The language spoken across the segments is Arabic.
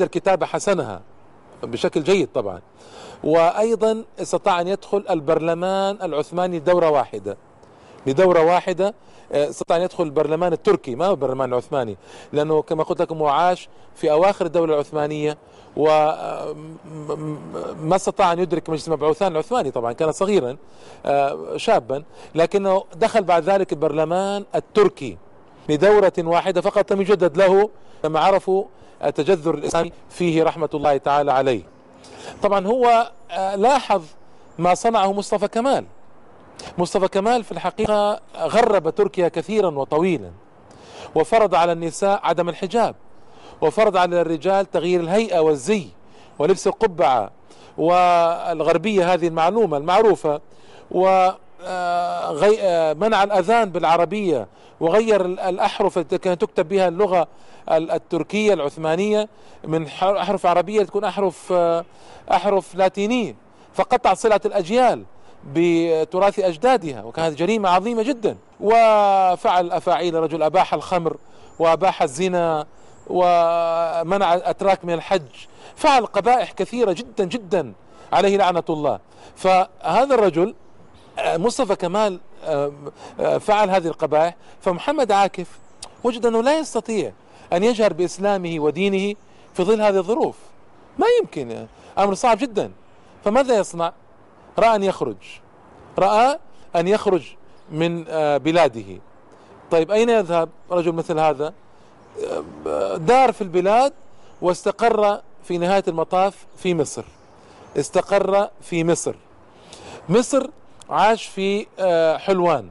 الكتابة حسنها بشكل جيد طبعا. وأيضا استطاع أن يدخل البرلمان العثماني دورة واحدة. لدورة واحدة استطاع أن يدخل البرلمان التركي ما هو البرلمان العثماني؟ لأنه كما قلت لكم هو عاش في أواخر الدولة العثمانية وما استطاع أن يدرك مجلس المبعوثان العثماني طبعا كان صغيرا شابا لكنه دخل بعد ذلك البرلمان التركي. لدورة واحدة فقط لم يجدد له. لما عرفوا التجذر الإسلامي فيه رحمة الله تعالى عليه. طبعا هو آه، لاحظ ما صنعه مصطفى كمال. مصطفى كمال في الحقيقة غرب تركيا كثيرا وطويلا وفرض على النساء عدم الحجاب وفرض على الرجال تغيير الهيئة والزي ولبس القبعة والغربية هذه المعلومة المعروفة و منع الأذان بالعربية وغير الأحرف التي كانت تكتب بها اللغة التركية العثمانية من أحرف عربية تكون أحرف آه، أحرف لاتينية فقطع صلة الأجيال بتراث أجدادها وكانت جريمة عظيمة جدا. وفعل أفاعيل رجل أباح الخمر وأباح الزنا ومنع الأتراك من الحج. فعل قبائح كثيرة جدا جدا عليه لعنة الله. فهذا الرجل مصطفى كمال فعل هذه القبائح فمحمد عاكف وجد أنه لا يستطيع أن يجهر بإسلامه ودينه في ظل هذه الظروف. ما يمكن أمر صعب جدا. فماذا يصنع؟ رأى أن يخرج. رأى أن يخرج من آه، بلاده. طيب أين يذهب رجل مثل هذا؟ آه، دار في البلاد واستقر في نهاية المطاف في مصر. استقر في مصر. مصر عاش في آه، حلوان.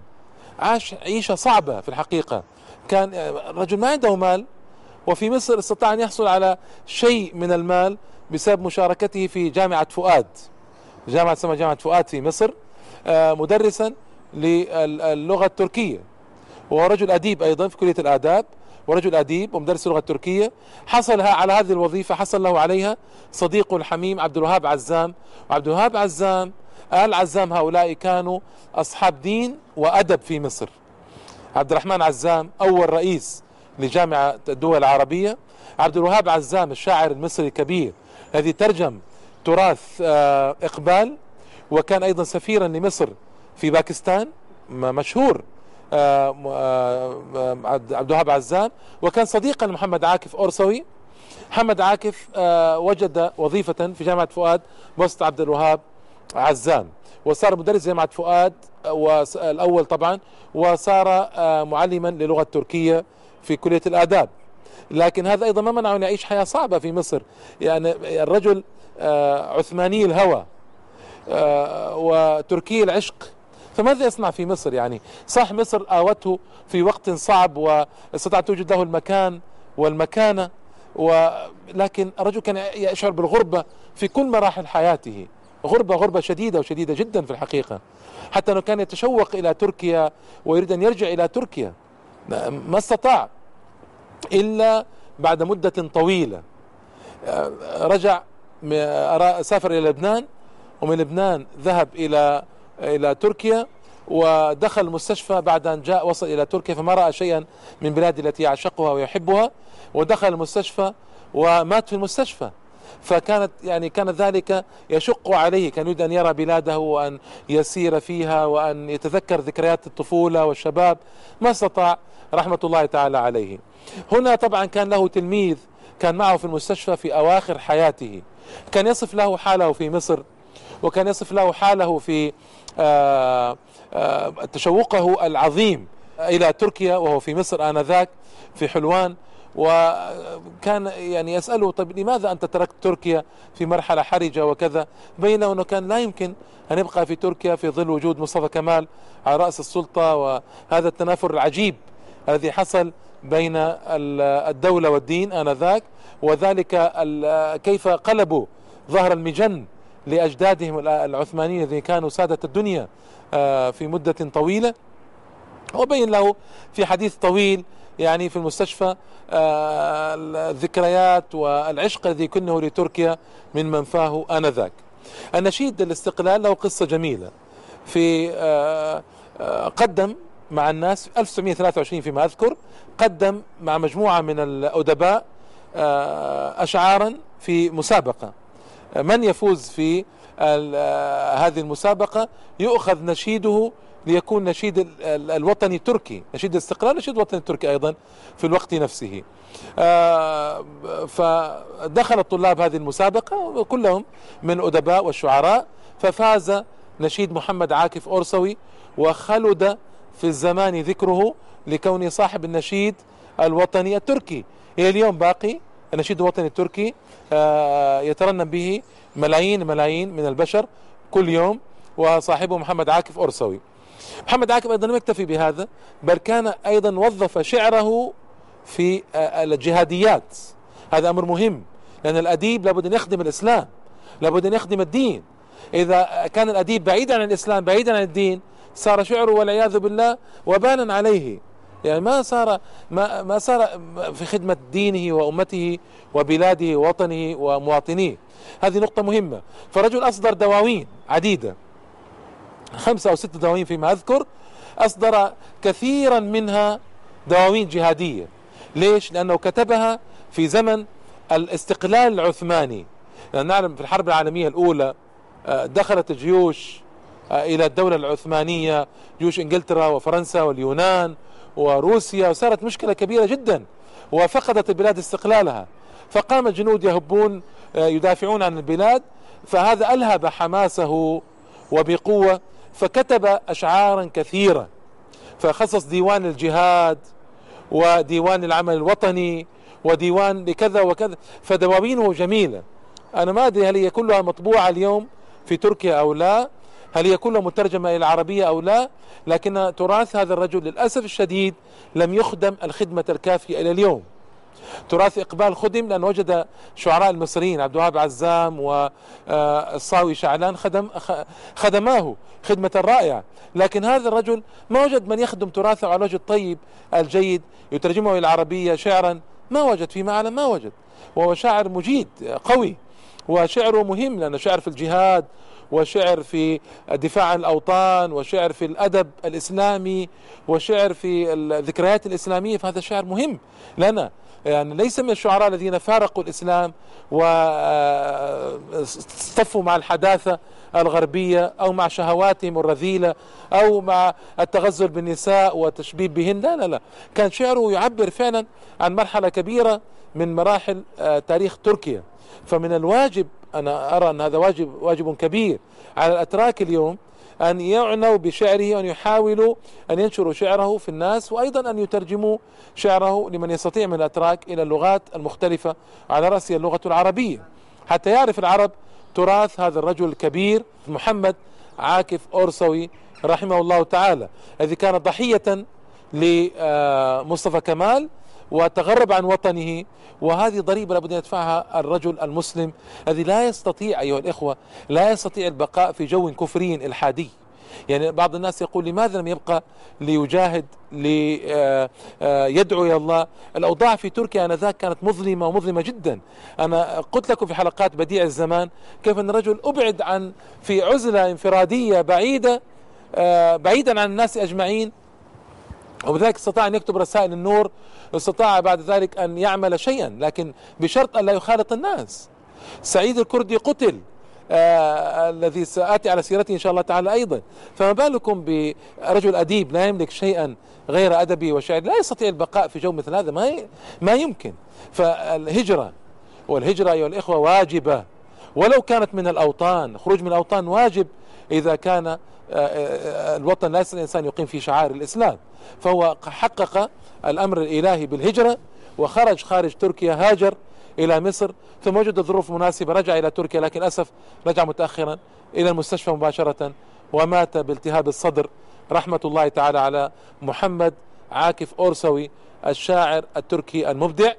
عاش عيشة صعبة في الحقيقة. كان رجل ما عنده مال وفي مصر استطاع أن يحصل على شيء من المال بسبب مشاركته في جامعة فؤاد. جامعة اسمها جامعة فؤاد في مصر آه، مدرسا للغة التركية. وهو رجل أديب أيضا في كلية الآداب ورجل أديب ومدرس اللغة التركية حصل على هذه الوظيفة حصل له عليها صديق الحميم عبد الوهاب عزام. وعبد الوهاب عزام آل عزام هؤلاء كانوا أصحاب دين وأدب في مصر. عبد الرحمن عزام أول رئيس لجامعة الدول العربية. عبد الوهاب عزام الشاعر المصري الكبير الذي ترجم تراث آه، إقبال وكان أيضا سفيرا لمصر في باكستان مشهور آه، آه، عبد الوهاب عزام. وكان صديقا لمحمد عاكف أورسوي. محمد عاكف وجد وظيفة في جامعة فؤاد وسط عبد الوهاب عزام. وصار مدرس جامعة فؤاد الأول طبعا وصار معلما للغة التركية في كلية الآداب. لكن هذا أيضا ما منعه أن يعيش حياة صعبة في مصر. يعني الرجل آه، عثماني الهوى آه، وتركي العشق. فماذا يصنع في مصر يعني؟ صح مصر آوته في وقت صعب واستطاعت توجد له المكان والمكانة ولكن الرجل كان يشعر بالغربة في كل مراحل حياته. غربة غربة شديدة وشديدة جدا في الحقيقة. حتى أنه كان يتشوق إلى تركيا ويريد أن يرجع إلى تركيا ما استطاع إلا بعد مدة طويلة. رجع سافر إلى لبنان ومن لبنان ذهب إلى إلى تركيا ودخل المستشفى بعد أن جاء وصل إلى تركيا فما رأى شيئا من بلاد التي يعشقها ويحبها ودخل المستشفى ومات في المستشفى. فكانت يعني كان ذلك يشق عليه كان يريد أن يرى بلاده وأن يسير فيها وأن يتذكر ذكريات الطفولة والشباب. ما استطاع رحمة الله تعالى عليه. هنا طبعا كان له تلميذ كان معه في المستشفى في أواخر حياته. كان يصف له حاله في مصر وكان يصف له حاله في آه، آه، تشوقه العظيم إلى تركيا وهو في مصر آنذاك في حلوان. وكان يعني يسأله طيب لماذا أنت تركت تركيا في مرحلة حرجة وكذا؟ بين أنه كان لا يمكن أن يبقى في تركيا في ظل وجود مصطفى كمال على رأس السلطة وهذا التنافر العجيب الذي حصل بين الدولة والدين آنذاك وذلك كيف قلبوا ظهر المجن لأجدادهم العثمانيين الذين كانوا سادة الدنيا آه، في مدة طويلة. وبين له في حديث طويل يعني في المستشفى آه، الذكريات والعشق الذي كنه لتركيا من منفاه آنذاك. النشيد الاستقلال له قصة جميلة. في آه، قدم مع الناس 1923 فيما أذكر قدم مع مجموعة من الأدباء أشعارا في مسابقة. من يفوز في هذه المسابقة؟ يؤخذ نشيده ليكون نشيد الوطني التركي. نشيد الاستقلال نشيد الوطني التركي أيضا في الوقت نفسه. فدخل الطلاب هذه المسابقة كلهم من أدباء والشعراء ففاز نشيد محمد عاكف أورسوي وخلد في الزمان ذكره لكونه صاحب النشيد الوطني التركي. إلى اليوم باقي النشيد الوطني التركي آه، يترنم به ملايين ملايين من البشر كل يوم وصاحبه محمد عاكف أورسوي. محمد عاكف أيضا لم يكتفي بهذا بل كان أيضا وظف شعره في آه، الجهاديات. هذا أمر مهم لأن الأديب لابد أن يخدم الإسلام لابد أن يخدم الدين. إذا كان الأديب بعيدا عن الإسلام بعيدا عن الدين صار شعره والعياذ بالله وبانا عليه. يعني ما صار ما ما صار في خدمة دينه وأمته وبلاده ووطنه ومواطنيه. هذه نقطة مهمة. فرجل أصدر دواوين عديدة. خمسة أو ست دواوين فيما أذكر أصدر كثيرا منها دواوين جهادية. ليش؟ لأنه كتبها في زمن الاستقلال العثماني. لأن نعلم في الحرب العالمية الأولى آه، دخلت جيوش آه، إلى الدولة العثمانية جيوش إنجلترا وفرنسا واليونان وروسيا وصارت مشكلة كبيرة جدا وفقدت البلاد استقلالها. فقام الجنود يهبون آه، يدافعون عن البلاد فهذا ألهب حماسه وبقوة فكتب أشعارا كثيرة فخصص ديوان الجهاد وديوان العمل الوطني وديوان لكذا وكذا فدواوينه جميلة. أنا ما أدري هل هي كلها مطبوعة اليوم في تركيا أو لا هل هي كلها مترجمة إلى العربية أو لا لكن تراث هذا الرجل للأسف الشديد لم يخدم الخدمة الكافية إلى اليوم. تراث إقبال خدم لأن وجد شعراء المصريين عبد الوهاب عزام والصاوي شعلان خدم خدماه خدمة رائعة. لكن هذا الرجل ما وجد من يخدم تراثه على الوجه الطيب الجيد يترجمه إلى العربية شعرا ما وجد فيما أعلم ما وجد. وهو شاعر مجيد قوي. وشعره مهم لأنه شعر في الجهاد وشعر في الدفاع عن الأوطان وشعر في الأدب الإسلامي وشعر في الذكريات الإسلامية فهذا شعر مهم لنا. يعني ليس من الشعراء الذين فارقوا الإسلام واصطفوا مع الحداثة الغربية أو مع شهواتهم الرذيلة أو مع التغزل بالنساء وتشبيب بهن. لا لا لا. كان شعره يعبر فعلا عن مرحلة كبيرة من مراحل آه، تاريخ تركيا. فمن الواجب أنا أرى أن هذا واجب واجب كبير. على الأتراك اليوم أن يعنوا بشعره وأن يحاولوا أن ينشروا شعره في الناس وأيضا أن يترجموا شعره لمن يستطيع من الأتراك إلى اللغات المختلفة على رأسها اللغة العربية. حتى يعرف العرب تراث هذا الرجل الكبير محمد عاكف أورسوي رحمه الله تعالى الذي كان ضحية لمصطفى كمال وتغرب عن وطنه. وهذه ضريبة لابد أن يدفعها الرجل المسلم الذي لا يستطيع أيها الإخوة لا يستطيع البقاء في جو كفري إلحادي. يعني بعض الناس يقول لماذا لم يبقى ليجاهد ليدعو إلى الله؟ الأوضاع في تركيا آنذاك كانت مظلمة ومظلمة جدا. أنا قلت لكم في حلقات بديع الزمان كيف أن الرجل أبعد عن في عزلة انفرادية بعيدة آه، بعيدا عن الناس أجمعين. وبذلك استطاع أن يكتب رسائل النور استطاع بعد ذلك أن يعمل شيئا لكن بشرط أن لا يخالط الناس. سعيد الكردي قتل آه الذي سآتي على سيرته إن شاء الله تعالى أيضا. فما بالكم برجل أديب لا يملك شيئا غير أدبي وشعر لا يستطيع البقاء في جو مثل هذا ما ما يمكن. فالهجرة والهجرة أيها الإخوة واجبة. ولو كانت من الأوطان خروج من الأوطان واجب إذا كان آه، آه، الوطن يستطيع الإنسان يقيم فيه شعائر الإسلام. فهو حقق الأمر الإلهي بالهجرة وخرج خارج تركيا هاجر إلى مصر ثم وجد ظروف مناسبة رجع إلى تركيا لكن للأسف رجع متأخرا إلى المستشفى مباشرة ومات بالتهاب الصدر. رحمة الله تعالى على محمد عاكف أورسوي الشاعر التركي المبدع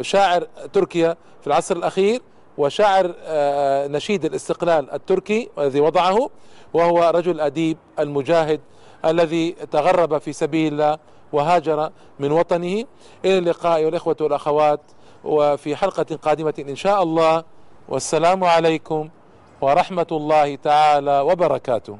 شاعر تركيا في العصر الأخير. وشاعر آه، نشيد الاستقلال التركي الذي وضعه وهو رجل أديب المجاهد الذي تغرب في سبيل الله وهاجر من وطنه. إلى اللقاء والإخوة والأخوات وفي حلقة قادمة إن شاء الله. والسلام عليكم ورحمة الله تعالى وبركاته.